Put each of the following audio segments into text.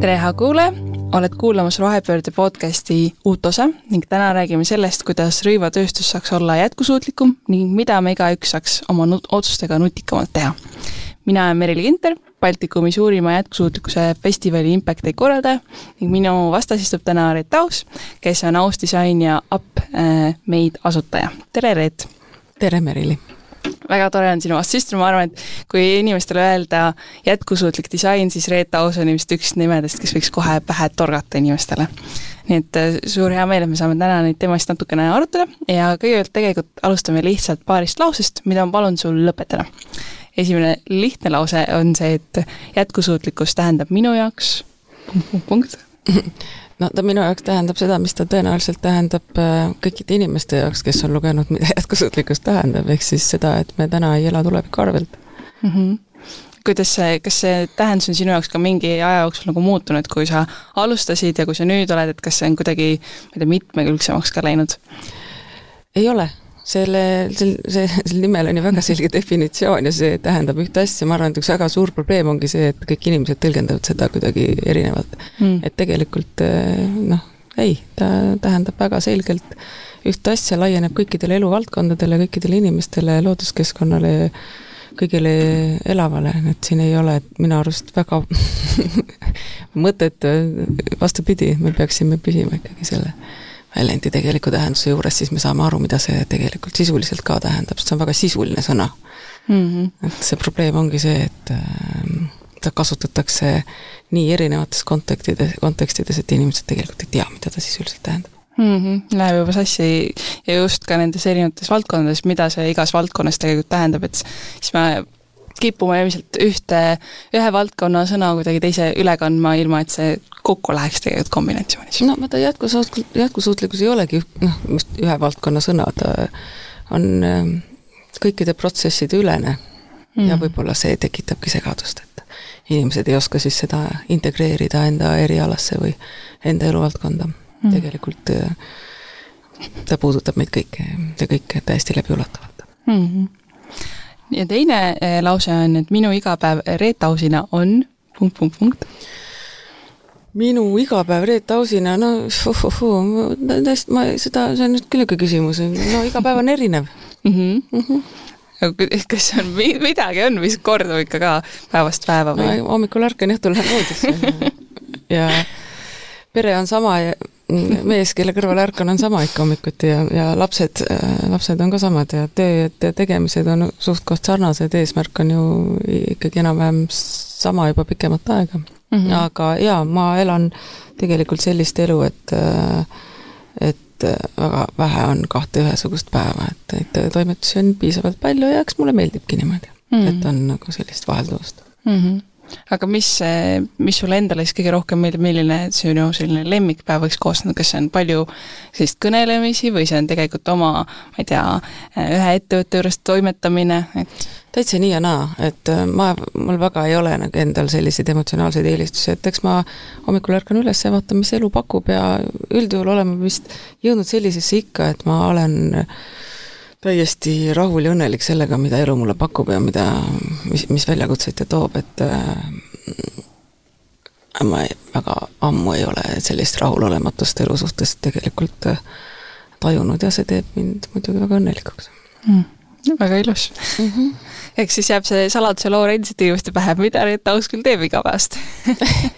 tere, hea kuulaja, oled kuulamas Rohepöörde podcasti uut osa ning täna räägime sellest, kuidas rõivatööstus saaks olla jätkusuutlikum ning mida me igaüks saaks oma nut otsustega nutikamalt teha. mina olen Merili Kinter, Baltikumi suurima jätkusuutlikkuse festivali Impact Day korraldaja ning minu vastas istub täna Reet Aus, kes on Aus Disain ja Up äh, Made asutaja. tere, Reet! tere, Merili! Väga tore on sinu istuda, ma arvan, et kui inimestele öelda jätkusuutlik disain, siis Reet Aus on ilmselt üks nimedest, kes võiks kohe pähe torgata inimestele. nii et äh, suur hea meel, et me saame täna neid teemasid natukene arutada ja kõigepealt tegelikult alustame lihtsalt paarist lausest, mida ma palun sul lõpetada. esimene lihtne lause on see, et jätkusuutlikkus tähendab minu jaoks punkt, punkt, punkt no ta minu jaoks tähendab seda, mis ta tõenäoliselt tähendab äh, kõikide inimeste jaoks, kes on lugenud, mida jätkusuutlikkus tähendab, ehk siis seda, et me täna ei ela tuleviku arvelt mm. -hmm kuidas see, kas see tähendus on sinu jaoks ka mingi aja jooksul nagu muutunud, kui sa alustasid ja kui sa nüüd oled, et kas see on kuidagi, ma ei tea, mitmekülgsemaks ka läinud? ei ole, selle, sel, see, sel nimel on ju väga selge definitsioon ja see tähendab ühte asja, ma arvan, et üks väga suur probleem ongi see, et kõik inimesed tõlgendavad seda kuidagi erinevalt. Mm.. et tegelikult eh, noh, ei, ta tähendab väga selgelt ühte asja, laieneb kõikidele eluvaldkondadele, kõikidele inimestele, looduskeskkonnale, kõigile elavale, et siin ei ole minu arust väga mõtet, vastupidi, me peaksime püsima ikkagi selle väljendi tegeliku tähenduse juures, siis me saame aru, mida see tegelikult sisuliselt ka tähendab, sest see on väga sisuline sõna mm. -hmm. et see probleem ongi see, et seda äh, kasutatakse nii erinevates kontekstides, kontekstides, et inimesed tegelikult ei tea, mida ta sisuliselt tähendab mm. -hmm. Läheb juba sassi ja just ka nendes erinevates valdkondades, mida see igas valdkonnas tegelikult tähendab, et siis me kipume ilmselt ühte, ühe valdkonna sõna kuidagi teise üle kandma, ilma et see kokku läheks tegelikult kombinatsioonis. no vaata, jätkusuutlikkus, jätkusuutlikkus ei olegi noh, just ühe valdkonna sõna, ta on ähm, kõikide protsesside ülene mm. ja võib-olla see tekitabki segadust, et inimesed ei oska siis seda integreerida enda erialasse või enda eluvaldkonda mm.. tegelikult äh, ta puudutab meid kõiki, see kõik täiesti läbiulatavalt mm. -hmm ja teine eh, lause on, et minu igapäev Reet Ausina on punkt, punkt, punkt. minu igapäev Reet Ausina, no fuh-fuh-fuh, täiesti, ma seda, see on nüüd küll niisugune küsimus, no iga päev on erinev mm. -hmm. Mm -hmm kas on midagi on, mis kordub ikka ka päevast päeva või no,? hommikul ärkan, õhtul lähen voodisse ja pere on sama ja mees, kelle kõrval ärkan, on sama ikka hommikuti ja, ja lapsed, lapsed on ka samad ja töö ja tegemised on suht-koht sarnased, eesmärk on ju ikkagi enam-vähem sama juba pikemat aega mm. -hmm. aga jaa, ma elan tegelikult sellist elu, et et väga vähe on kahte ühesugust päeva, et neid toimetusi on piisavalt palju ja eks mulle meeldibki niimoodi mm, -hmm. et on nagu sellist vahelduvust mm. -hmm aga mis, mis sulle endale siis kõige rohkem meeldib, milline sinu selline lemmikpäev võiks koosneda, kas see on palju sellist kõnelemisi või see on tegelikult oma, ma ei tea, ühe ettevõtte juures toimetamine, et täitsa nii ja naa, et äh, ma, mul väga ei ole nagu endal selliseid emotsionaalseid eelistusi, et eks ma hommikul ärkan üles ja vaatan, mis elu pakub ja üldjuhul olen ma vist jõudnud sellisesse ikka, et ma olen äh, täiesti rahul ja õnnelik sellega, mida elu mulle pakub ja mida, mis, mis väljakutseid ta toob, et äh, ma ei, väga ammu ei ole sellist rahulolematust elu suhtes tegelikult äh, tajunud ja see teeb mind muidugi väga õnnelikuks mm,. väga ilus mm. -hmm. eks siis jääb see saladuse loor endiselt inimeste pähe, mida Reet Aus küll teeb igapäevast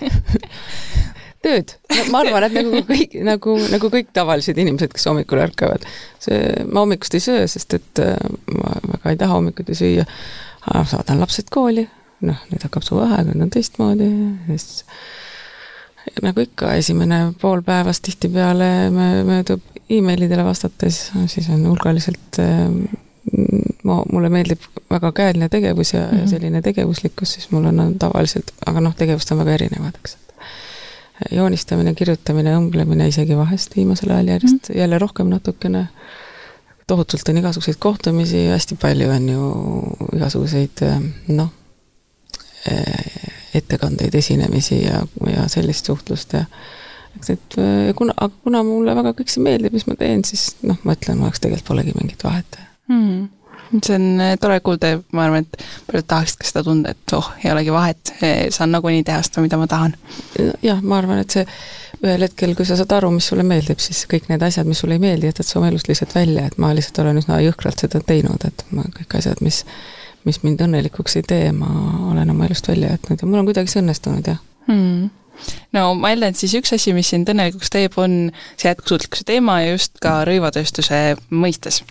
tööd, ma arvan, et nagu kõik, nagu, nagu kõik tavalised inimesed, kes hommikul ärkavad. see, ma hommikust ei söö, sest et äh, ma väga ei taha hommikuti süüa. saadan lapsed kooli, noh, nüüd hakkab suveaeg, nüüd on teistmoodi, siis nagu ikka, esimene pool päevast tihtipeale möödub emailidele vastates, siis on hulgaliselt äh, ma, mulle meeldib väga käeline tegevus ja mm, -hmm. ja selline tegevuslikkus, siis mul on, on tavaliselt, aga noh, tegevused on väga erinevad, eks joonistamine, kirjutamine, õmblemine isegi vahest viimasel ajal järjest mm. jälle rohkem natukene. tohutult on igasuguseid kohtumisi, hästi palju on ju igasuguseid noh, ettekandeid, esinemisi ja, ja sellist suhtlust ja eks et kuna, aga kuna mulle väga kõik see meeldib, mis ma teen, siis noh, ma ütlen, ma jaoks tegelikult polegi mingit vahet mm see on eh, tore kuulda ja ma arvan, et paljud tahaksid ka seda tunda, et oh, ei olegi vahet, saan nagunii teha seda, mida ma tahan. jah, ma arvan, et see ühel hetkel, kui sa saad aru, mis sulle meeldib, siis kõik need asjad, mis sulle ei meeldi, jätad sa oma elust lihtsalt välja, et ma lihtsalt olen üsna jõhkralt seda teinud, et ma kõik asjad, mis mis mind õnnelikuks ei tee, ma olen oma elust välja jätnud ja mul on kuidagi see õnnestunud, jah hmm no ma eeldan, et siis üks asi, mis sind õnnelikuks teeb, on see jätkusuutlikkuse teema ja just ka rõivatööstuse mõistes.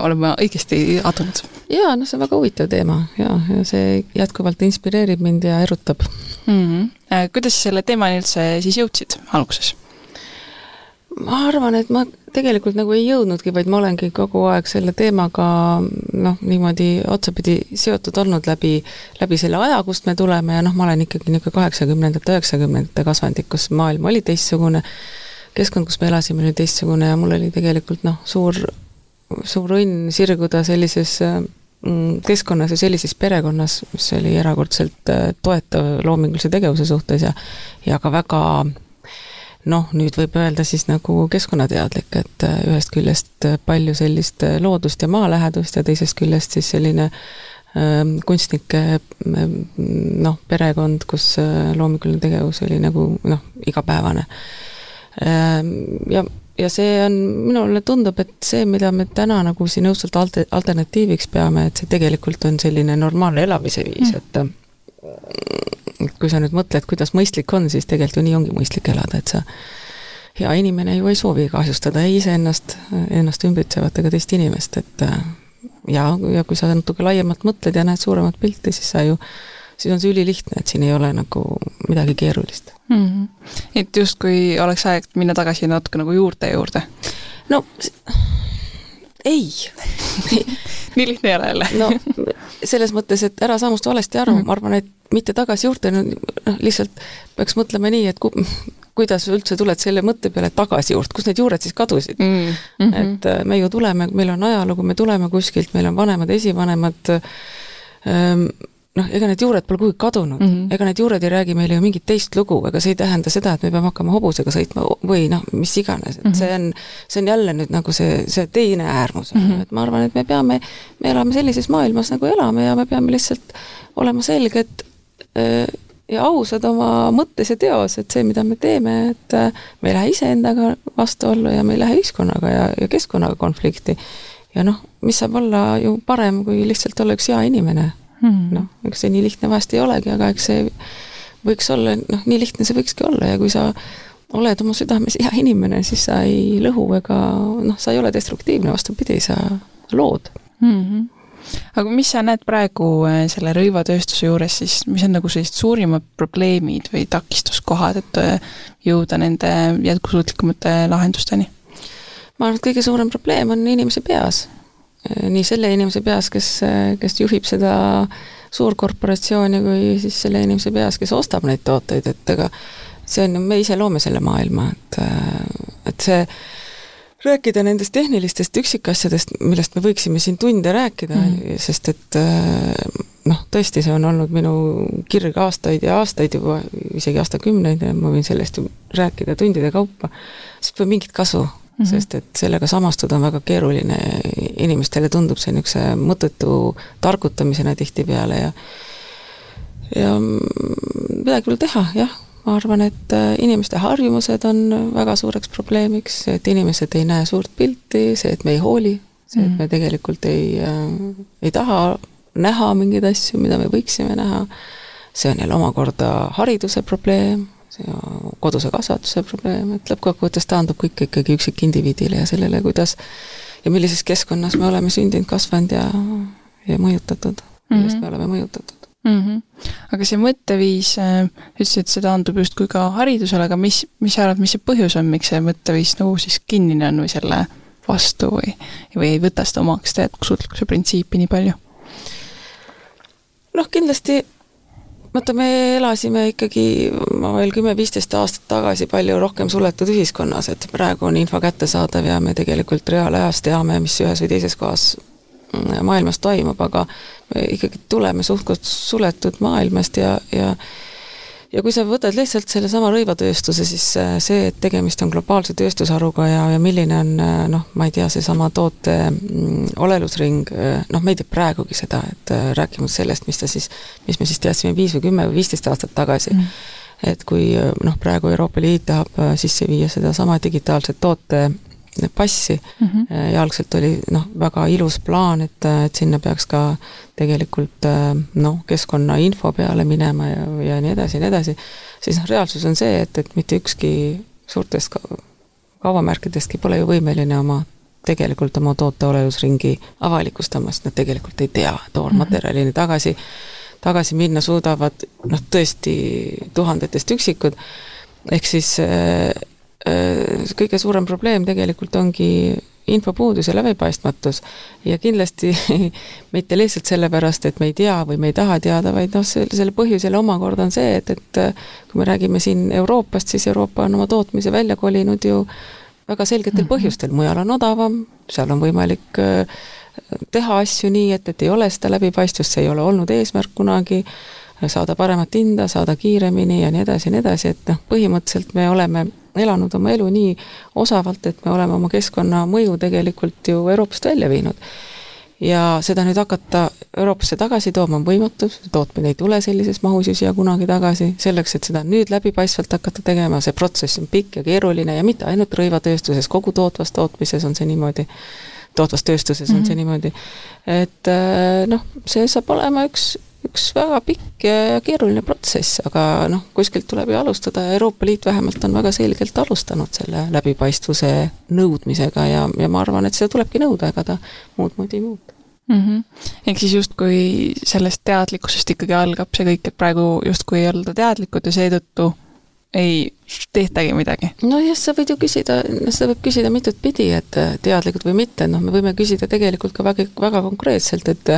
olen ma õigesti adunud? jaa, noh, see on väga huvitav teema ja, ja see jätkuvalt inspireerib mind ja erutab mm. -hmm. kuidas selle teemani üldse siis jõudsid alguses? Ma arvan, et ma tegelikult nagu ei jõudnudki, vaid ma olengi kogu aeg selle teemaga noh, niimoodi otsapidi seotud olnud läbi, läbi selle aja, kust me tuleme ja noh, ma olen ikkagi niisugune kaheksakümnendate, üheksakümnendate kasvandik, kus maailm oli teistsugune, keskkond, kus me elasime, oli teistsugune ja mul oli tegelikult noh, suur, suur õnn sirguda sellises mm, keskkonnas ja sellises perekonnas, mis oli erakordselt äh, toetav loomingulise tegevuse suhtes ja ja ka väga noh, nüüd võib öelda siis nagu keskkonnateadlik, et äh, ühest küljest äh, palju sellist äh, loodust ja maalähedust ja teisest küljest siis selline ähm, kunstnike noh, perekond, kus loominguline tegevus oli nagu noh, igapäevane. Ähm, ja, ja see on, minule tundub, et see, mida me täna nagu siin õudselt alter-, alternatiiviks peame, et see tegelikult on selline normaalne elamise viis mm., et kui sa nüüd mõtled, kuidas mõistlik on, siis tegelikult ju nii ongi mõistlik elada, et sa hea inimene ju ei soovi kahjustada ei iseennast, ennast ümbritsevat ega teist inimest, et ja, ja kui sa natuke laiemalt mõtled ja näed suuremat pilti, siis sa ju, siis on see ülilihtne, et siin ei ole nagu midagi keerulist mm. -hmm. et justkui oleks aeg minna tagasi natuke nagu juurte juurde? no ei nii lihtne ei ole jälle no selles mõttes, et ära saa must valesti aru mm, -hmm. ma arvan, et mitte tagasi juurde, noh lihtsalt peaks mõtlema nii, et ku, kuidas üldse tuled selle mõtte peale tagasi juurde, kus need juured siis kadusid mm. -hmm. et äh, me ju tuleme, meil on ajalugu, me tuleme kuskilt, meil on vanemad, esivanemad ähm,, noh, ega need juured pole kuhugi kadunud mm, -hmm. ega need juured ei räägi meile ju mingit teist lugu, ega see ei tähenda seda, et me peame hakkama hobusega sõitma või noh, mis iganes, et mm -hmm. see on, see on jälle nüüd nagu see, see teine äärmus mm, -hmm. et ma arvan, et me peame, me elame sellises maailmas, nagu elame ja me peame lihtsalt olema selged äh, ja ausad oma mõttes ja teos, et see, mida me teeme, et äh, me ei lähe iseendaga vastuollu ja me ei lähe ühiskonnaga ja, ja keskkonnaga konflikti. ja noh, mis saab olla ju parem, kui lihtsalt olla üks hea inimene hmm.. noh, eks see nii lihtne vahest ei olegi, aga eks see võiks olla, noh, nii lihtne see võikski olla ja kui sa oled oma südames hea inimene, siis sa ei lõhu ega noh, sa ei ole destruktiivne, vastupidi, sa lood mm. -hmm aga mis sa näed praegu äh, selle rõivatööstuse juures siis, mis on nagu sellised suurimad probleemid või takistuskohad, et äh, jõuda nende jätkusuutlikumate lahendusteni? ma arvan, et kõige suurem probleem on inimese peas. Äh, nii selle inimese peas, kes, kes juhib seda suurkorporatsiooni, kui siis selle inimese peas, kes ostab neid tooteid, et ega see on, me ise loome selle maailma, et, et see rääkida nendest tehnilistest üksikasjadest, millest me võiksime siin tunde rääkida mm, -hmm. sest et noh, tõesti, see on olnud minu kirg aastaid ja aastaid juba, isegi aastakümneid ja ma võin sellest ju rääkida tundide kaupa, siis pole mingit kasu Mm -hmm. sest et sellega samastuda on väga keeruline, inimestele tundub see niisuguse mõttetu targutamisena tihtipeale ja ja midagi pole teha, jah, ma arvan, et äh, inimeste harjumused on väga suureks probleemiks, et inimesed ei näe suurt pilti, see, et me ei hooli, see, et mhm. me tegelikult ei äh,, ei taha näha mingeid asju, mida me võiksime näha, see on jälle omakorda hariduse probleem, see koduse kasvatuse probleem, et lõppkokkuvõttes taandub kõik ikkagi üksikindiviidile ja sellele, kuidas ja millises keskkonnas me oleme sündinud, kasvanud ja, ja mõjutatud, millest mm -hmm. me oleme mõjutatud mm. -hmm. aga see mõtteviis, äh, ütlesid, et see taandub justkui ka haridusele, aga mis, mis sa arvad, mis see põhjus on, miks see mõtteviis nagu siis kinnine on või selle vastu või, või ei võta seda omaks, seda jätkusuutlikkuse printsiipi nii palju? noh, kindlasti vaata, me elasime ikkagi veel kümme-viisteist aastat tagasi palju rohkem suletud ühiskonnas, et praegu on info kättesaadav ja me tegelikult reaalajas teame, mis ühes või teises kohas mm, maailmas toimub, aga me ikkagi tuleme suht-koht suletud maailmast ja, ja ja kui sa võtad lihtsalt sellesama rõivatööstuse, siis äh, see, et tegemist on globaalse tööstusharuga ja, ja milline on äh, noh, ma ei tea, seesama toote mm, olelusring, äh, noh, me ei tea praegugi seda, et rääkimata sellest, mis ta siis, mis me siis teadsime viis või kümme või viisteist aastat tagasi mm. et kui noh, praegu Euroopa Liit tahab sisse viia sedasama digitaalset toote passi mm. -hmm. ja algselt oli noh, väga ilus plaan, et, et sinna peaks ka tegelikult äh, noh, keskkonnainfo peale minema ja, ja nii edasi ja nii edasi, siis noh, reaalsus on see, et, et mitte ükski suurtest kaubamärkidestki pole ju võimeline oma tegelikult oma toote olelusringi avalikustamast, nad tegelikult ei tea, toormaterjalini tagasi, tagasi minna suudavad noh, tõesti tuhandetest üksikud, ehk siis äh, Äh, kõige suurem probleem tegelikult ongi infopuudus ja läbipaistmatus. ja kindlasti mitte lihtsalt sellepärast, et me ei tea või me ei taha teada, vaid noh, selle, selle põhjus jälle omakorda on see, et, et äh, kui me räägime siin Euroopast, siis Euroopa on oma tootmise välja kolinud ju väga selgetel -hmm. põhjustel, mujal on odavam, seal on võimalik äh, teha asju nii, et, et ei ole seda läbipaistvust, see ei ole olnud eesmärk kunagi, saada paremat hinda, saada kiiremini ja nii edasi ja nii edasi, et noh, põhimõtteliselt me oleme elanud oma elu nii osavalt, et me oleme oma keskkonnamõju tegelikult ju Euroopast välja viinud. ja seda nüüd hakata Euroopasse tagasi tooma on võimatu, tootmine ei tule sellises mahus ju siia kunagi tagasi, selleks, et seda nüüd läbipaistvalt hakata tegema, see protsess on pikk ja keeruline ja mitte ainult rõivatööstuses, kogu tootvas tootmises on see niimoodi, tootvas tööstuses mm -hmm. on see mhm. niimoodi, et äh, noh, see saab olema üks üks väga pikk ja keeruline protsess, aga noh, kuskilt tuleb ju alustada ja Euroopa Liit vähemalt on väga selgelt alustanud selle läbipaistvuse nõudmisega ja, ja ma arvan, et seda tulebki nõuda, ega ta muud moodi ei muutu mm. -hmm. ehk siis justkui sellest teadlikkusest ikkagi algab see kõik, et praegu justkui ei olda teadlikud ja seetõttu ei tehtagi midagi. nojah, sa võid ju küsida, seda võib küsida mitut pidi, et teadlikud või mitte, noh, me võime küsida tegelikult ka väga, väga konkreetselt, et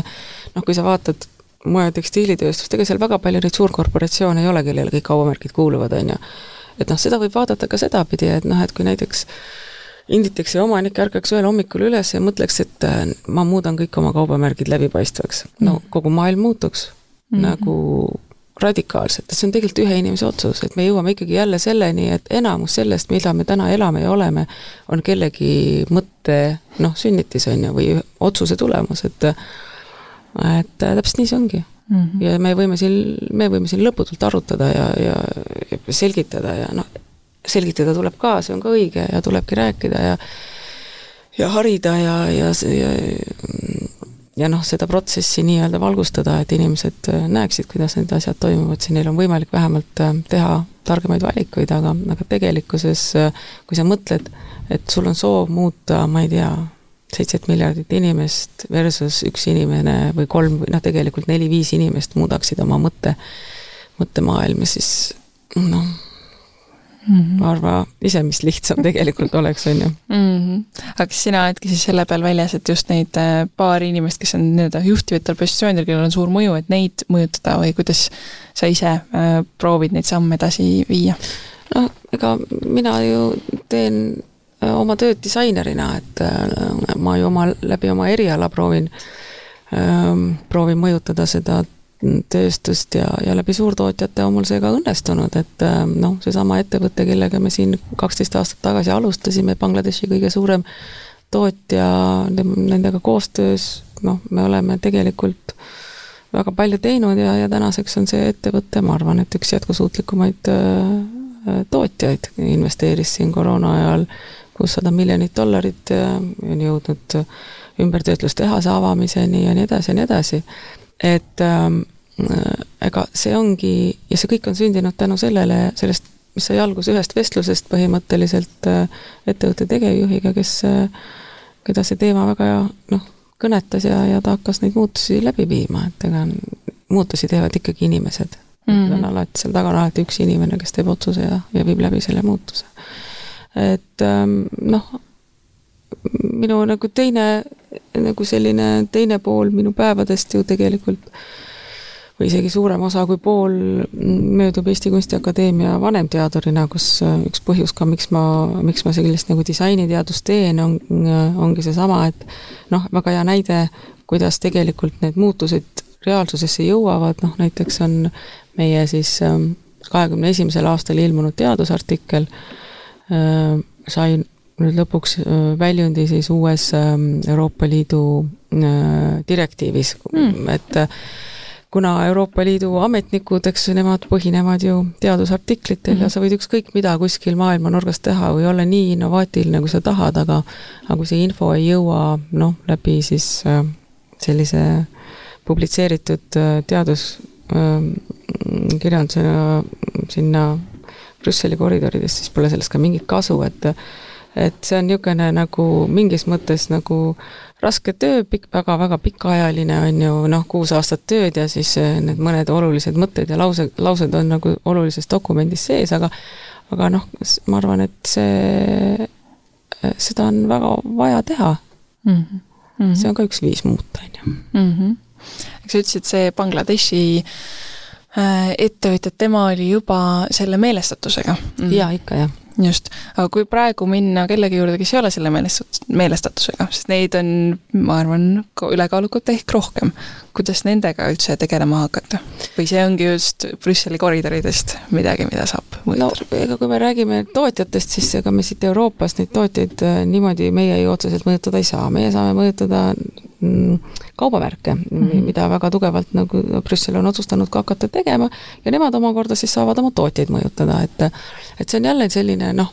noh, kui sa vaatad moe- ja tekstiilitööstust, ega seal väga palju neid suurkorporatsioone ei ole, kellele kõik kaubamärgid kuuluvad, on ju. et noh, seda võib vaadata ka sedapidi, et noh, et kui näiteks Inditexi omanik ärkaks ühel hommikul üles ja mõtleks, et äh, ma muudan kõik oma kaubamärgid läbipaistvaks. no mm. kogu maailm muutuks mm -hmm. nagu radikaalselt, et see on tegelikult ühe inimese otsus, et me jõuame ikkagi jälle selleni, et enamus sellest, mida me täna elame ja oleme, on kellegi mõtte noh, sünnitis, on ju, või otsuse tulemus, et et äh, täpselt nii see ongi mm. -hmm. ja me võime siin, me võime siin lõputult arutada ja, ja, ja selgitada ja noh, selgitada tuleb ka, see on ka õige ja tulebki rääkida ja ja harida ja, ja, ja ja noh, seda protsessi nii-öelda valgustada, et inimesed äh, näeksid, kuidas need asjad toimuvad, siis neil on võimalik vähemalt äh, teha targemaid valikuid, aga, aga tegelikkuses kui sa mõtled, et sul on soov muuta, ma ei tea, seitset miljardit inimest versus üks inimene või kolm noh, tegelikult neli-viis inimest muudaksid oma mõtte, mõttemaailma, siis noh mm -hmm. arva ise, mis lihtsam tegelikult oleks, on ju mm. -hmm. aga kas sina oledki siis selle peal väljas, et just neid äh, paari inimest, kes on nii-öelda juhtivatel positsioonidel, kellel on suur mõju, et neid mõjutada või kuidas sa ise äh, proovid neid samme edasi viia? noh, ega mina ju teen oma tööd disainerina, et äh, ma ju oma, läbi oma eriala proovin, ähm, proovin mõjutada seda tööstust ja, ja läbi suurtootjate on mul see ka õnnestunud, et äh, noh, seesama ettevõte, kellega me siin kaksteist aastat tagasi alustasime, Bangladeshi kõige suurem tootja, nendega koostöös, noh, me oleme tegelikult väga palju teinud ja, ja tänaseks on see ettevõte, ma arvan, et üks jätkusuutlikumaid tootjaid, investeeris siin koroona ajal äh, kuussada miljonit dollarit on jõudnud ümbertöötlustehase avamiseni ja nii edasi ja nii edasi. et ähm, ega see ongi, ja see kõik on sündinud tänu sellele, sellest, mis sai alguse ühest vestlusest põhimõtteliselt äh, ettevõtte tegevjuhiga, kes, äh, keda see teema väga noh, kõnetas ja, ja ta hakkas neid muutusi läbi viima, et ega muutusi teevad ikkagi inimesed mm. -hmm. on alati, seal taga on alati üks inimene, kes teeb otsuse ja, ja viib läbi selle muutuse et ähm, noh, minu nagu teine, nagu selline teine pool minu päevadest ju tegelikult või isegi suurem osa kui pool möödub Eesti Kunstiakadeemia vanemteadurina, kus äh, üks põhjus ka, miks ma, miks ma sellist nagu disainiteadust teen, on, ongi seesama, et noh, väga hea näide, kuidas tegelikult need muutused reaalsusesse jõuavad, noh näiteks on meie siis ähm, kahekümne esimesel aastal ilmunud teadusartikkel äh, sai nüüd lõpuks väljundi siis uues ähm, Euroopa Liidu direktiivis mm., et kuna Euroopa Liidu ametnikud, eks nemad põhinevad ju teadusartiklitel mm -hmm. ja sa võid ükskõik mida kuskil maailma nurgas teha või olla nii innovaatiline, kui sa tahad, aga aga kui see info ei jõua noh, läbi siis äh, sellise publitseeritud äh, teaduskirjandusena äh, sinna Brüsseli koridoridest, siis pole sellest ka mingit kasu, et et see on niisugune nagu mingis mõttes nagu raske töö, pikk, väga-väga pikaajaline on ju noh, kuus aastat tööd ja siis eh, need mõned olulised mõtted ja lause, laused on nagu olulises dokumendis sees, aga aga noh, ma arvan, et see, eh, seda on väga vaja teha mm. -hmm. see on ka üks viis muuta, on ju. Mhm. eks sa ütlesid, see Bangladeshi äh, ettevõtja, tema oli juba selle meelestatusega. Mm. jaa, ikka jah. Just, aga kui praegu minna kellegi juurde, kes ei ole selle meelestat-, meelestatusega, sest neid on, ma arvan, ülekaalukalt ehk rohkem, kuidas nendega üldse tegelema hakata? või see ongi just Brüsseli koridoridest midagi, mida saab mõjutada? no ega kui me räägime tootjatest, siis ega me siit Euroopast neid tootjaid äh, niimoodi meie ju otseselt mõjutada ei saa, meie saame mõjutada kaubamärke mm, -hmm. mida väga tugevalt nagu Brüssel on otsustanud ka hakata tegema ja nemad omakorda siis saavad oma tootjaid mõjutada, et et see on jälle selline noh,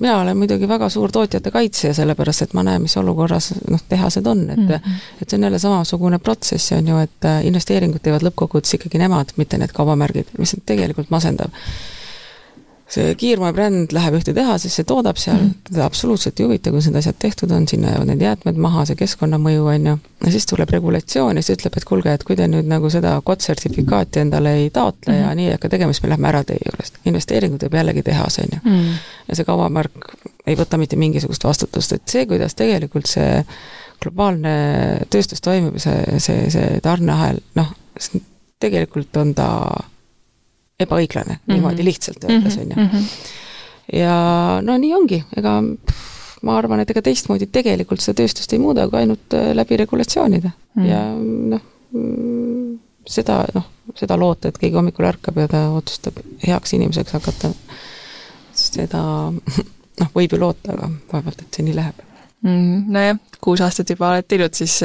mina olen muidugi väga suur tootjate kaitsja, sellepärast et ma näen, mis olukorras noh, tehased on, et mm -hmm. et see on jälle samasugune protsess, on ju, et äh, investeeringud teevad lõppkokkuvõttes ikkagi nemad, mitte need kaubamärgid, mis on tegelikult masendav see kiirmoebränd läheb ühte tehasesse, toodab seal mm, -hmm. teda absoluutselt ei huvita, kuidas need asjad tehtud on, sinna jäävad need jäätmed maha, see keskkonnamõju, on ju, ja siis tuleb regulatsioon ja siis ütleb, et kuulge, et kui te nüüd nagu seda COT-sertifikaati endale ei taotle mm -hmm. ja mhm. nii ei hakka tegema, siis me lähme ära teie juurest. investeeringu teeb jällegi tehas, on ju. Mhm. ja see kaubamärk ei võta mitte mingisugust vastutust, et see, kuidas tegelikult see globaalne tööstus toimib, see, see, see tarneahel, noh, tegelikult on ta ebaõiglane mm, -hmm. niimoodi lihtsalt öeldes, on ju. Mhm. ja no nii ongi, ega ma arvan, et ega teistmoodi tegelikult seda tööstust ei muuda, kui ainult äh, läbi regulatsioonide mm -hmm. ja noh, mm, seda noh, seda loota, et keegi hommikul ärkab ja ta otsustab heaks inimeseks hakata, seda noh, võib ju loota, aga vaevalt, et see nii läheb mm,. Nojah, kuus aastat juba oled teinud, siis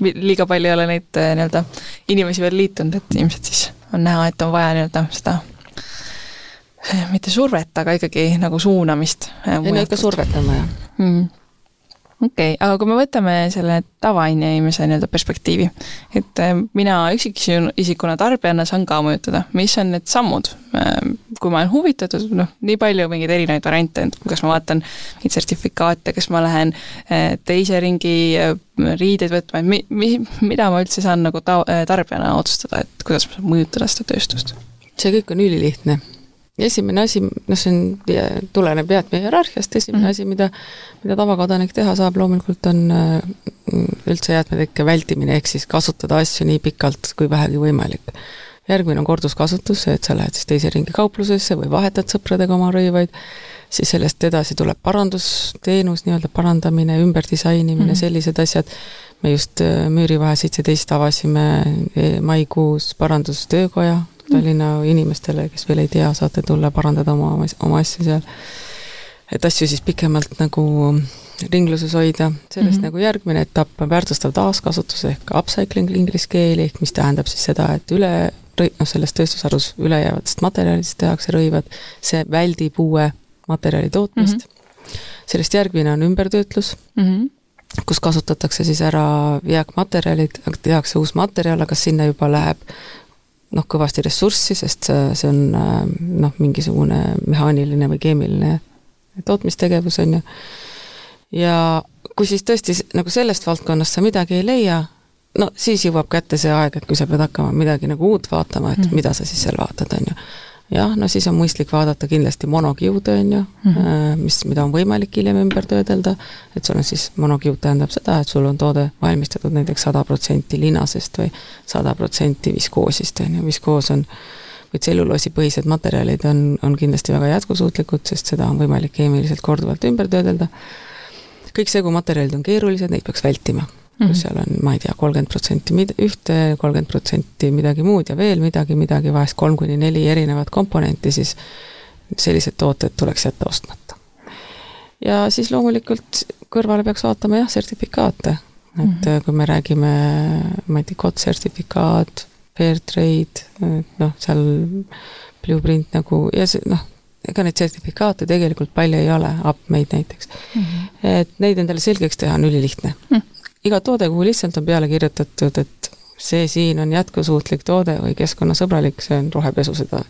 liiga palju ei ole neid äh, nii-öelda inimesi veel liitunud, et ilmselt siis on näha, et on vaja nii-öelda seda mitte survet, aga ikkagi nagu suunamist. ei no ikka survet on vaja mm okei okay,, aga kui me võtame selle tavainimese nii-öelda perspektiivi, et äh, mina üksikisikuna tarbijana saan ka mõjutada, mis on need sammud, äh, kui ma olen huvitatud, noh, nii palju mingeid erinevaid variante, et kas ma vaatan mingeid sertifikaate, kas ma lähen äh, teise ringi riideid võtma, et mi-, mi-, mida ma üldse saan nagu ta-, tarbijana otsustada, et kuidas ma saan mõjutada seda tööstust? see kõik on ülilihtne esimene asi, noh, see on, tuleneb jäätmehierarhiast, esimene mm -hmm. asi, mida, mida tavakodanik teha saab, loomulikult on äh, üldse jäätmetekke vältimine, ehk siis kasutada asju nii pikalt kui vähegi võimalik. järgmine on korduskasutus, see, et sa lähed siis teise ringi kauplusesse või vahetad sõpradega oma rõivaid, siis sellest edasi tuleb parandusteenus, nii-öelda parandamine, ümberdisainimine mm, -hmm. sellised asjad, me just äh, Müürivahe seitseteist avasime e, maikuus parandustöökoja, Tallinna inimestele, kes veel ei tea, saate tulla parandada oma, oma asju seal. et asju siis pikemalt nagu ringluses hoida, sellest mm -hmm. nagu järgmine etapp on väärtustav taaskasutus ehk upcycling inglise keeli, ehk mis tähendab siis seda, et üle, noh, selles tööstusharus ülejäävatest materjalidest tehakse rõivad, see väldib uue materjali tootmist mm. -hmm. sellest järgmine on ümbertöötlus mm, -hmm kus kasutatakse siis ära jääkmaterjalid, tehakse uus materjal, aga sinna juba läheb noh, kõvasti ressurssi, sest see, on äh, noh, mingisugune mehaaniline või keemiline tootmistegevus, on ju. ja kui siis tõesti nagu sellest valdkonnast sa midagi ei leia, no siis jõuab kätte see aeg, et kui sa pead hakkama midagi nagu uut vaatama, et mm mida sa siis seal vaatad, on ju jah, no siis on mõistlik vaadata kindlasti monokiude, on ju mm, -hmm. mis, mida on võimalik hiljem ümber töödelda, et sul on siis, monokiud tähendab seda, et sul on toode valmistatud näiteks sada protsenti linasest või sada protsenti viskoosist, on ju, viskoos on või tselluloosipõhised materjalid on, on kindlasti väga jätkusuutlikud, sest seda on võimalik keemiliselt korduvalt ümber töödelda, kõik segumaterjalid on keerulised, neid peaks vältima kus mhm. seal on, ma ei tea, kolmkümmend protsenti mid-, ühte, kolmkümmend protsenti midagi muud ja veel midagi, midagi, vahest kolm kuni neli erinevat komponenti, siis sellised tooted tuleks jätta ostmata. ja siis loomulikult kõrvale peaks vaatama jah, sertifikaate, et mm -hmm. kui me räägime, ma ei tea, COT sertifikaat, Fairtrade, noh, seal Blueprint nagu ja see noh, ega neid sertifikaate tegelikult palju ei ole, UpMade näiteks mm. -hmm. et neid endale selgeks teha on ülilihtne mm. -hmm. Iga toode, kuhu lihtsalt on peale kirjutatud, et see siin on jätkusuutlik toode või keskkonnasõbralik, see on rohepesu, seda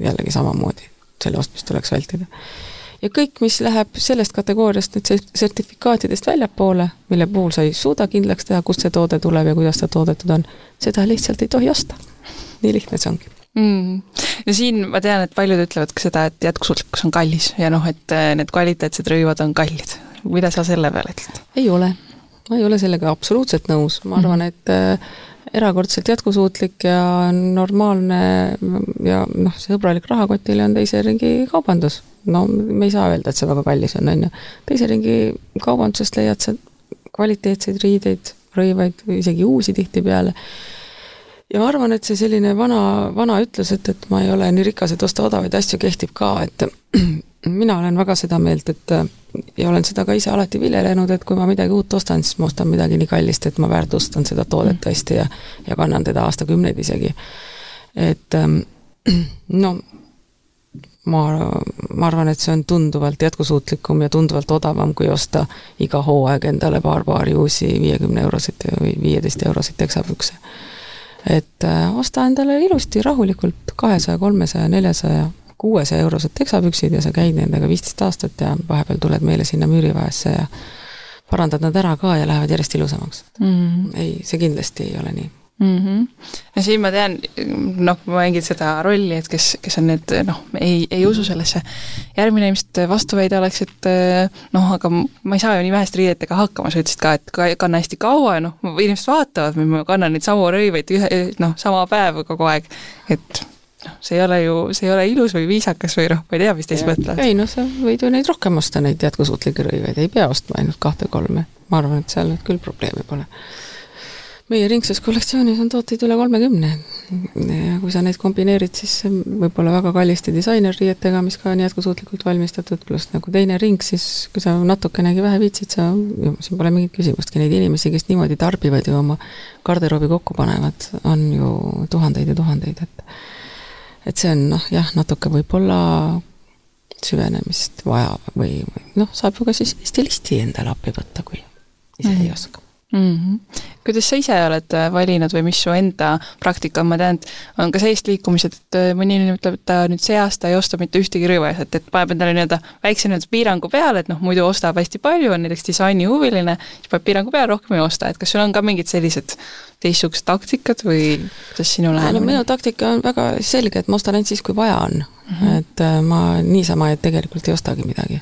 jällegi samamoodi, selle ostmist tuleks vältida ja kõik, mis läheb sellest kategooriast nüüd sertifikaatidest väljapoole, mille puhul sa ei suuda kindlaks teha, kust see toode tuleb ja kuidas ta toodetud on, seda lihtsalt ei tohi osta. nii lihtne see ongi mm.. ja siin ma tean, et paljud ütlevad ka seda, et jätkusuutlikkus on kallis ja noh, et äh, need kvaliteetsed rõivad on kallid. mida sa selle peale ütled? ei ole, ma ei ole sellega absoluutselt nõus, ma arvan, mm. et äh, erakordselt jätkusuutlik ja normaalne ja noh, sõbralik rahakotile on teise ringi kaubandus. no me ei saa öelda, et see väga kallis on, on ju. teise ringi kaubandusest leiad sa kvaliteetseid riideid, rõivaid, isegi uusi tihtipeale. Ja ma arvan, et see selline vana, vana ütlus, et, et ma ei ole nii rikas, et osta odavaid asju, kehtib ka, et mina olen väga seda meelt, et ja olen seda ka ise alati viljelenud, et kui ma midagi uut ostan, siis ma ostan midagi nii kallist, et ma väärtustan seda toodet mm. tõesti ja ja kannan teda aastakümneid isegi. et ähm, no ma, ma arvan, et see on tunduvalt jätkusuutlikum ja tunduvalt odavam, kui osta iga hooaeg endale paar paari uusi viiekümne euroseid või viieteist euroseid teksapükse. Et äh, osta endale ilusti rahulikult kahesaja, kolmesaja, neljasaja kuuesaja eurosed teksapüksid ja sa käid nendega viisteist aastat ja vahepeal tuled meile sinna müürivaesse ja parandad nad ära ka ja lähevad järjest ilusamaks mm. -hmm. ei, see kindlasti ei ole nii mm. -hmm. no siin ma tean, noh, ma mängin seda rolli, et kes, kes on need noh, ei, ei usu sellesse. järgmine ilmselt vastuväide oleks, et noh, aga ma ei saa ju nii väheste riidetega hakkama, sa ütlesid ka, et kanna hästi kaua ja noh, inimesed vaatavad, ma kannan neid samu rõivaid ühe, noh, sama päev kogu aeg, et noh, see ei ole ju, see ei ole ilus või viisakas või noh, ma ei tea, mis teist mõtlevad. ei noh, sa võid ju neid rohkem osta, neid jätkusuutlikke rõivaid, ei pea ostma ainult kahte-kolme. ma arvan, et seal küll probleemi pole. Meie ringses kollektsioonis on tooteid üle kolmekümne. ja kui sa neid kombineerid, siis võib-olla väga kalliste disainerriietega, mis ka on jätkusuutlikult valmistatud, pluss nagu teine ring, siis kui sa natukenegi vähe viitsid, sa, siin pole mingit küsimustki, neid inimesi, kes niimoodi tarbivad ja oma garderoobi kokku panevad, on ju tuhandeid ja tuhandeid, et et see on noh, jah, natuke võib-olla süvenemist vaja või, või noh, saab ju ka siis stilisti endale appi võtta, kui ise mm. ei oska mm. -hmm. kuidas sa ise oled äh, valinud või mis su enda praktika on, ma tean, et on ka sellist liikumised, et äh, mõni inimene ütleb, et ta nüüd see aasta ei osta mitte ühtegi rõivaasjat, et paneb endale nii-öelda väikse nii-öelda piirangu peale, et noh, muidu ostab hästi palju, on näiteks disainihuviline, siis paneb piirangu peale, rohkem ei osta, et kas sul on ka mingid sellised teistsugused taktikad või kuidas sinu lähenemine? no minu taktika on väga selge, et ma ostan ainult siis, kui vaja on mm. -hmm. et äh, ma niisama et tegelikult ei ostagi midagi.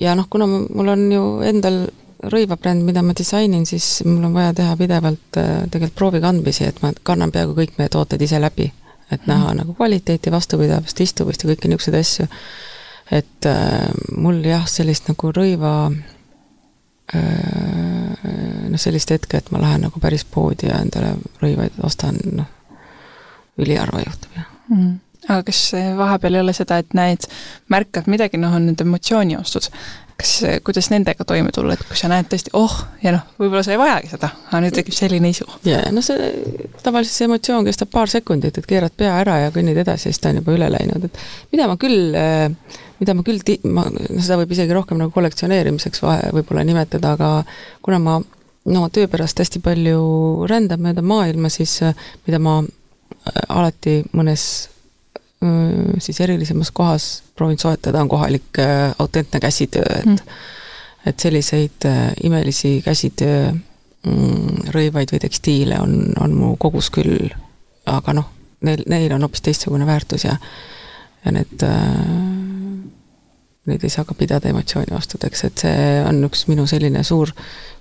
ja noh, kuna mul on ju endal rõivabränd, mida ma disainin, siis mul on vaja teha pidevalt äh, tegelikult proovikandmisi, et ma kannan peaaegu kõik meie tooted ise läbi. et mm näha nagu kvaliteeti, vastupidavust, istuvust ja kõiki niisuguseid asju. et äh, mul jah, sellist nagu rõiva Äh, noh, sellist hetke, et ma lähen nagu päris poodi ja endale rõivaid ostan, noh, üliharva juhtub, jah mm aga kas vahepeal ei ole seda, et näed, märkad midagi, noh, on need emotsiooniostud, kas, kuidas nendega toime tulla, et kui sa näed tõesti, oh, ja noh, võib-olla sa ei vajagi seda, aga nüüd tekib selline isu. jaa, no see, tavaliselt see emotsioon kestab paar sekundit, et keerad pea ära ja kõnnid edasi siis ta on juba üle läinud, et mida ma küll äh, mida ma küll ti-, ma, no seda võib isegi rohkem nagu kollektsioneerimiseks vahe võib-olla nimetada, aga kuna ma no töö pärast hästi palju rändan mööda maailma, siis mida ma alati mõnes siis erilisemas kohas proovin soetada, on kohalik autentne käsitöö, et mm. et selliseid imelisi käsitöö mm, rõivaid või tekstiile on, on mu kogus küll, aga noh, neil, neil on hoopis teistsugune väärtus ja ja need neid ei saa ka pidada emotsioonivastudeks, et see on üks minu selline suur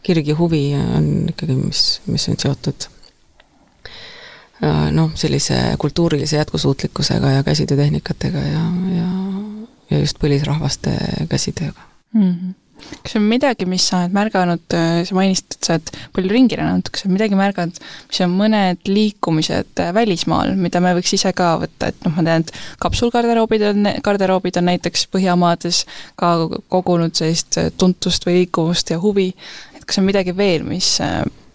kirg ja huvi on ikkagi, mis, mis on seotud noh, sellise kultuurilise jätkusuutlikkusega ja käsitöötehnikatega ja, ja, ja just põlisrahvaste käsitööga mm. -hmm kas on midagi, mis sa oled märganud, äh, sa mainisid, et sa oled palju ringi rännanud, kas on midagi märganud, mis on mõned liikumised äh, välismaal, mida me võiks ise ka võtta, et noh, ma tean, et kapsulgarderoobid on, garderoobid on näiteks Põhjamaades ka kogunud sellist äh, tuntust või liikuvust ja huvi, et kas on midagi veel, mis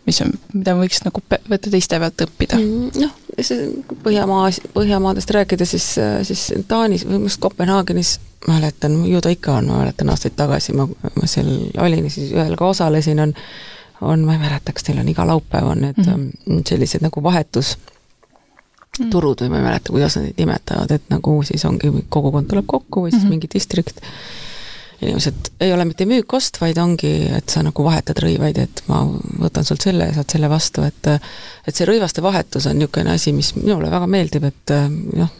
mis on, mida võiks nagu võtta teiste pealt õppida mm,? Noh, see Põhjamaa, Põhjamaadest rääkida, siis, siis Taanis või minu arust Kopenhaagenis mäletan, ju ta ikka on, ma mäletan aastaid tagasi, ma, ma seal olin ja siis ühel ka osalesin, on on, ma ei mäleta, kas teil on iga laupäev on need mm -hmm. sellised nagu vahetus mm. turud või ma ei mäleta, kuidas nad neid nimetavad, et nagu siis ongi, kogukond tuleb kokku või siis mm -hmm. mingi distrikt inimesed ei ole mitte müük-ost, vaid ongi, et sa nagu vahetad rõivaid, et ma võtan sult selle ja saad selle vastu, et et see rõivaste vahetus on niisugune asi, mis minule väga meeldib, et noh,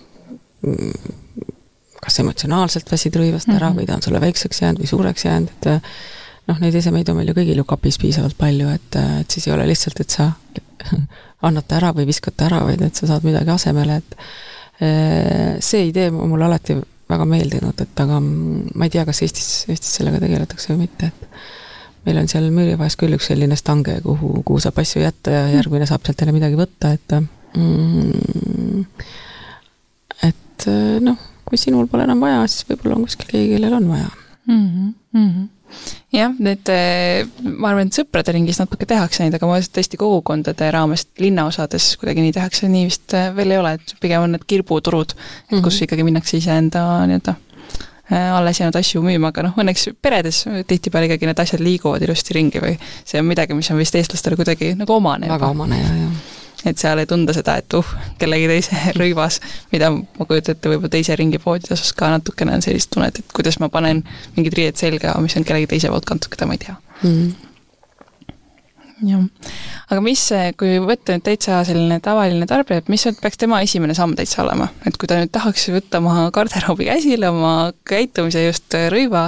kas emotsionaalselt väsid rõivast ära mm -hmm. või ta on sulle väikseks jäänud või suureks jäänud, et noh, neid esemeid on meil ju kõigil ju kapis piisavalt palju, et, et siis ei ole lihtsalt, et sa annad ta ära või viskad ta ära, vaid et sa saad midagi asemele, et see idee mulle alati väga meeldinud, et aga ma ei tea, kas Eestis, Eestis sellega tegeletakse või mitte, et meil on seal Müürivaes küll üks selline stange, kuhu, kuhu saab asju jätta ja järgmine saab sealt jälle midagi võtta, et mm, et noh, kui sinul pole enam vaja, siis võib-olla on kuskil keegi, kellel on vaja. Mm -hmm jah, need, eh, ma arvan, et sõprade ringis natuke tehakse neid, aga ma tõesti kogukondade raames linnaosades kuidagi nii tehakse, nii vist eh, veel ei ole, et pigem on need kirbuturud mm, -hmm. kus ikkagi minnakse iseenda nii-öelda eh, alles jäänud asju müüma, aga noh, õnneks peredes tihtipeale ikkagi need asjad liiguvad ilusti ringi või see on midagi, mis on vist eestlastele kuidagi nagu omane. väga omane, jah, jah et seal ei tunda seda, et uh, kellegi teise rõivas, mida ma kujutan ette, võib-olla teise ringi poodides osas ka natukene on sellist tunnet, et kuidas ma panen mingid riied selga, mis on kellegi teise poolt kantud, keda ma ei tea. Mm jah, aga mis, kui võtta nüüd täitsa selline tavaline tarbija, et mis peaks tema esimene samm täitsa olema, et kui ta nüüd tahaks võtta oma garderoobi käsile, oma käitumise just rõiva,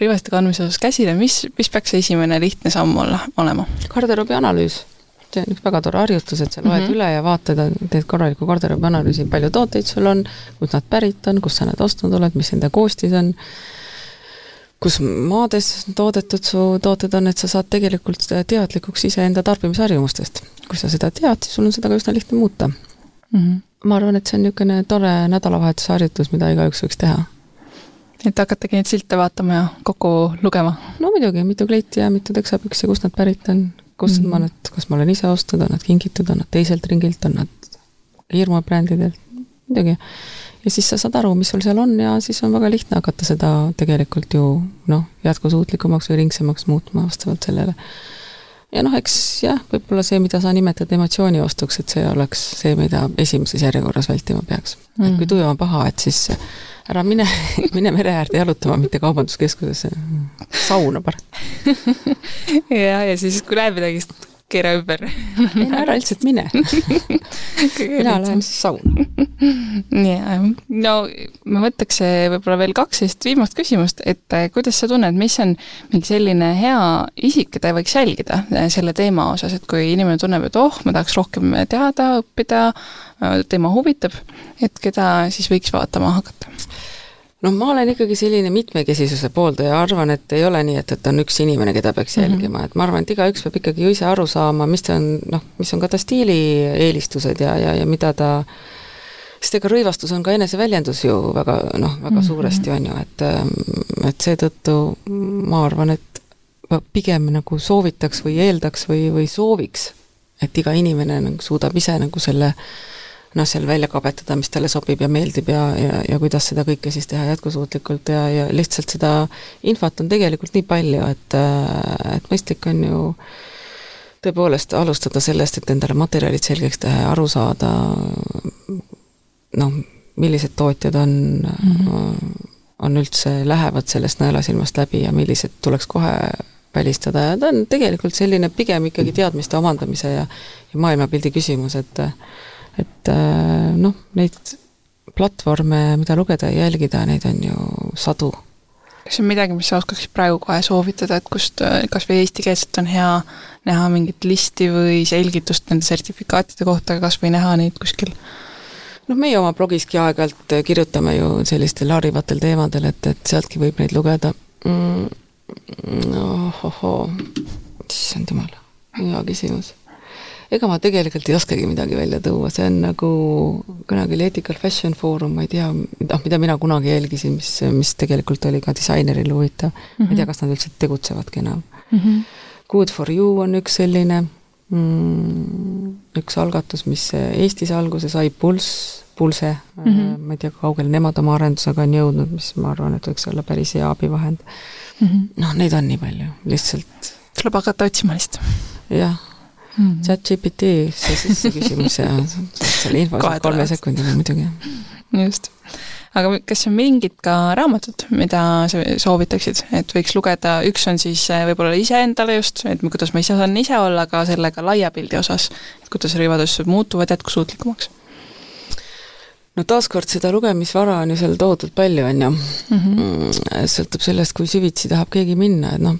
rõivaste kandmise osas käsile, mis, mis peaks see esimene lihtne samm olla, olema? garderoobi analüüs see on üks väga tore harjutus, et sa loed mm -hmm. üle ja vaatad, teed korraliku garderoobi analüüsi, palju tooteid sul on, kust nad pärit on, kust sa need ostnud oled, mis nende koostis on, kus maades toodetud su tooted on, et sa saad tegelikult teadlikuks iseenda tarbimisharjumustest. kui sa seda tead, siis sul on seda ka üsna lihtne muuta mm. -hmm. ma arvan, et see on niisugune tore nädalavahetuse harjutus, mida igaüks võiks teha et hakatagi neid silte vaatama ja kokku lugema? no muidugi, mitu kleiti ja mitu teksapüksi, kust nad pärit on, kust mm -hmm. ma need, kas ma olen ise ostnud, on nad kingitud, on nad teiselt ringilt, on nad firmabrändidelt, muidugi. ja siis sa saad aru, mis sul seal on ja siis on väga lihtne hakata seda tegelikult ju noh, jätkusuutlikumaks või ringsemaks muutma vastavalt sellele. Ja noh, eks jah, võib-olla see, mida sa nimetad emotsiooniostuks, et see oleks see, mida esimeses järjekorras vältima peaks mm. et kui tuju on paha, et siis ära mine, mine mere äärde jalutama, mitte kaubanduskeskusesse. sauna parem ja, ja siis, kui näed midagi, keera ümber. ei no ära lihtsalt mine. mina lähen siis sauna. jah, no ma võtaks võib-olla veel kaks sellist viimast küsimust, et eh, kuidas sa tunned, mis on mingi selline hea isik, keda võiks jälgida eh, selle teema osas, et kui inimene tunneb, et oh, ma tahaks rohkem teada, õppida, eh, teema huvitab, et keda siis võiks vaatama hakata? Noh, ma olen ikkagi selline mitmekesisuse pooldaja, arvan, et ei ole nii, et, et on üks inimene, keda peaks mhm. jälgima mm, -hmm. et ma arvan, et igaüks peab ikkagi ju ise aru saama, mis ta on, noh, mis on ka ta stiilieelistused ja, ja, ja mida ta sest ega rõivastus on ka eneseväljendus ju väga noh, väga mm -hmm. suuresti, on ju, et et seetõttu ma arvan, et pigem nagu soovitaks või eeldaks või, või sooviks, et iga inimene nagu suudab ise nagu selle äh, noh, seal välja kabetada, mis talle sobib ja meeldib ja, ja, ja kuidas seda kõike siis teha jätkusuutlikult ja, ja lihtsalt seda infot on tegelikult nii palju, et, et mõistlik on ju tõepoolest alustada sellest, et endale materjalid selgeks teha ja aru saada, noh, millised tootjad on mm, -hmm. on üldse, lähevad sellest nõelasilmast läbi ja millised tuleks kohe välistada ja ta on tegelikult selline pigem ikkagi teadmiste omandamise ja, ja maailmapildi küsimus, et et äh, noh, neid platvorme, mida lugeda ja jälgida, neid on ju sadu. kas on midagi, mis sa oskaksid praegu kohe soovitada, et kust äh, kas või eestikeelselt on hea näha mingit listi või selgitust nende sertifikaatide kohta, kas või näha neid kuskil? noh, meie oma blogiski aeg-ajalt kirjutame ju sellistel harivatel teemadel, et, et sealtki võib neid lugeda mm,. ohohoo, issand jumal, hea küsimus ega ma tegelikult ei oskagi midagi välja tuua, see on nagu, kunagi oli Ethical Fashion Forum, ma ei tea, noh, mida mina kunagi jälgisin, mis, mis tegelikult oli ka disainerile huvitav mm. -hmm. ma ei tea, kas nad üldse tegutsevadki enam mm. -hmm. Good for you on üks selline mm, üks algatus, mis Eestis alguse sai, Pulss, Pulse mm, -hmm. ma ei tea, kaugele nemad oma arendusega on jõudnud, mis ma arvan, et võiks olla päris hea abivahend mm -hmm.. noh, neid on nii palju, lihtsalt tuleb hakata otsima lihtsalt. jah mm -hmm. chat GPT, see sisse küsimus ja selle info saab kolme sekundiga muidugi. just. aga kas on mingid ka raamatud, mida sa soovitaksid, et võiks lugeda, üks on siis eh, võib-olla iseendale just, et kuidas ma ise saan ise olla, aga sellega laia pildi osas, et kuidas rõivadustused muutuvad jätkusuutlikumaks? no taaskord seda lugemisvara on ju seal tohutult palju, on ju. Mhm. Mm, sõltub sellest, kui süvitsi tahab keegi minna, et noh,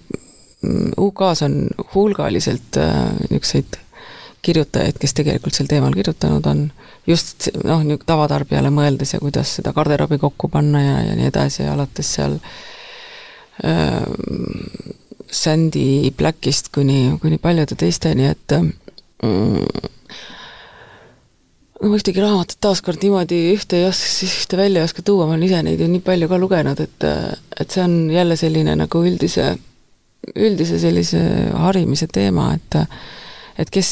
UK-s on hulgaliselt äh, niisuguseid kirjutajaid, kes tegelikult sel teemal kirjutanud on, just noh, niisugune tavatarbijale mõeldes ja kuidas seda garderoobi kokku panna ja, ja nii edasi, alates seal äh, Sandy Blackist kuni, kuni paljude teisteni, et mm, ma ühtegi raamatut taaskord niimoodi ühte ei oska, ühte välja ei oska tuua, ma olen ise neid ju nii palju ka lugenud, et et see on jälle selline nagu üldise üldise sellise harimise teema, et et kes,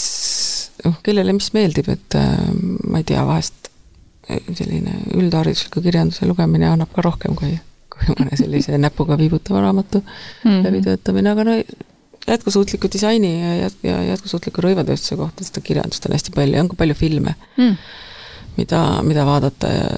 noh, kellele mis meeldib, et ma ei tea, vahest selline üldharidusliku kirjanduse lugemine annab ka rohkem kui, kui mõne sellise näpuga viibutava raamatu mm -hmm. läbitöötamine, aga no jätkusuutliku disaini ja, ja jätkusuutliku rõivatööstuse kohta seda kirjandust on hästi palju ja on ka palju filme mm mida, mida vaadata ja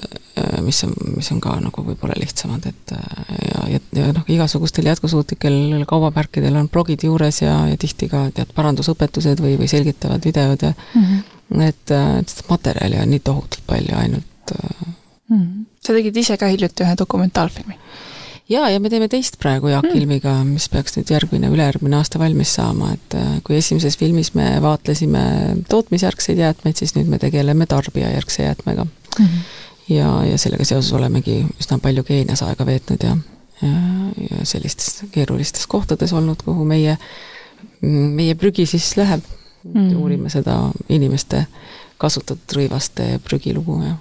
mis on, mis on ka nagu võib-olla lihtsamad, et ja, ja, ja noh, igasugustel jätkusuutlikel kaubamärkidel on blogid juures ja, ja tihti ka tead, parandusõpetused või, või selgitavad videod ja mm -hmm. et, et seda materjali on nii tohutult palju ainult mm. -hmm. sa tegid ise ka hiljuti ühe dokumentaalfilmi jaa, ja me teeme teist praegu Jaak mm. Ilmiga, mis peaks nüüd järgmine, ülejärgmine aasta valmis saama, et äh, kui esimeses filmis me vaatlesime tootmisjärgseid jäätmeid, siis nüüd me tegeleme tarbijajärgse jäätmega mm. -hmm. ja, ja sellega seoses olemegi üsna palju Keenias aega veetnud ja, ja, ja sellistes keerulistes kohtades olnud, kuhu meie, meie prügi siis läheb mm. -hmm. uurime seda inimeste kasutatud rõivaste prügilugu ja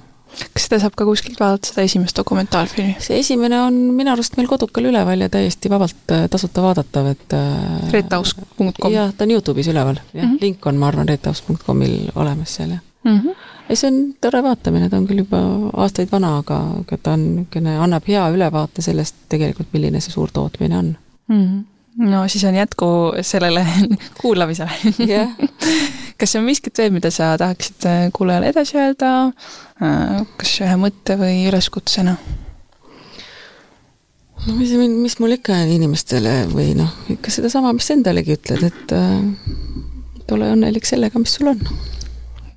kas seda saab ka kuskilt vaadata, seda esimest dokumentaalfilmi? see esimene on minu arust meil kodukal üleval ja täiesti vabalt äh, tasuta vaadatav, et äh, retaus.com jah, ta on Youtube'is üleval, jah mm, -hmm. link on, ma arvan, retaus.comil olemas seal, jah mm. -hmm. ei, see on tore vaatamine, ta on küll juba aastaid vana, aga, aga ta on niisugune, annab hea ülevaate sellest tegelikult, milline see suurtootmine on mm. -hmm no siis on jätku sellele kuulamisele yeah. kas on miskit veel, mida sa tahaksid äh, kuulajale edasi öelda, äh, kas ühe mõtte või üleskutsena? no mis, mis mul ikka inimestele või noh, ikka sedasama, mis endalegi ütled, et äh, ole õnnelik sellega, mis sul on.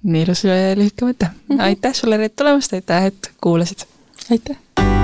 nii ilus lühike mõte mm. -hmm. aitäh sulle, Reet, tulemast, aitäh, et kuulasid! aitäh!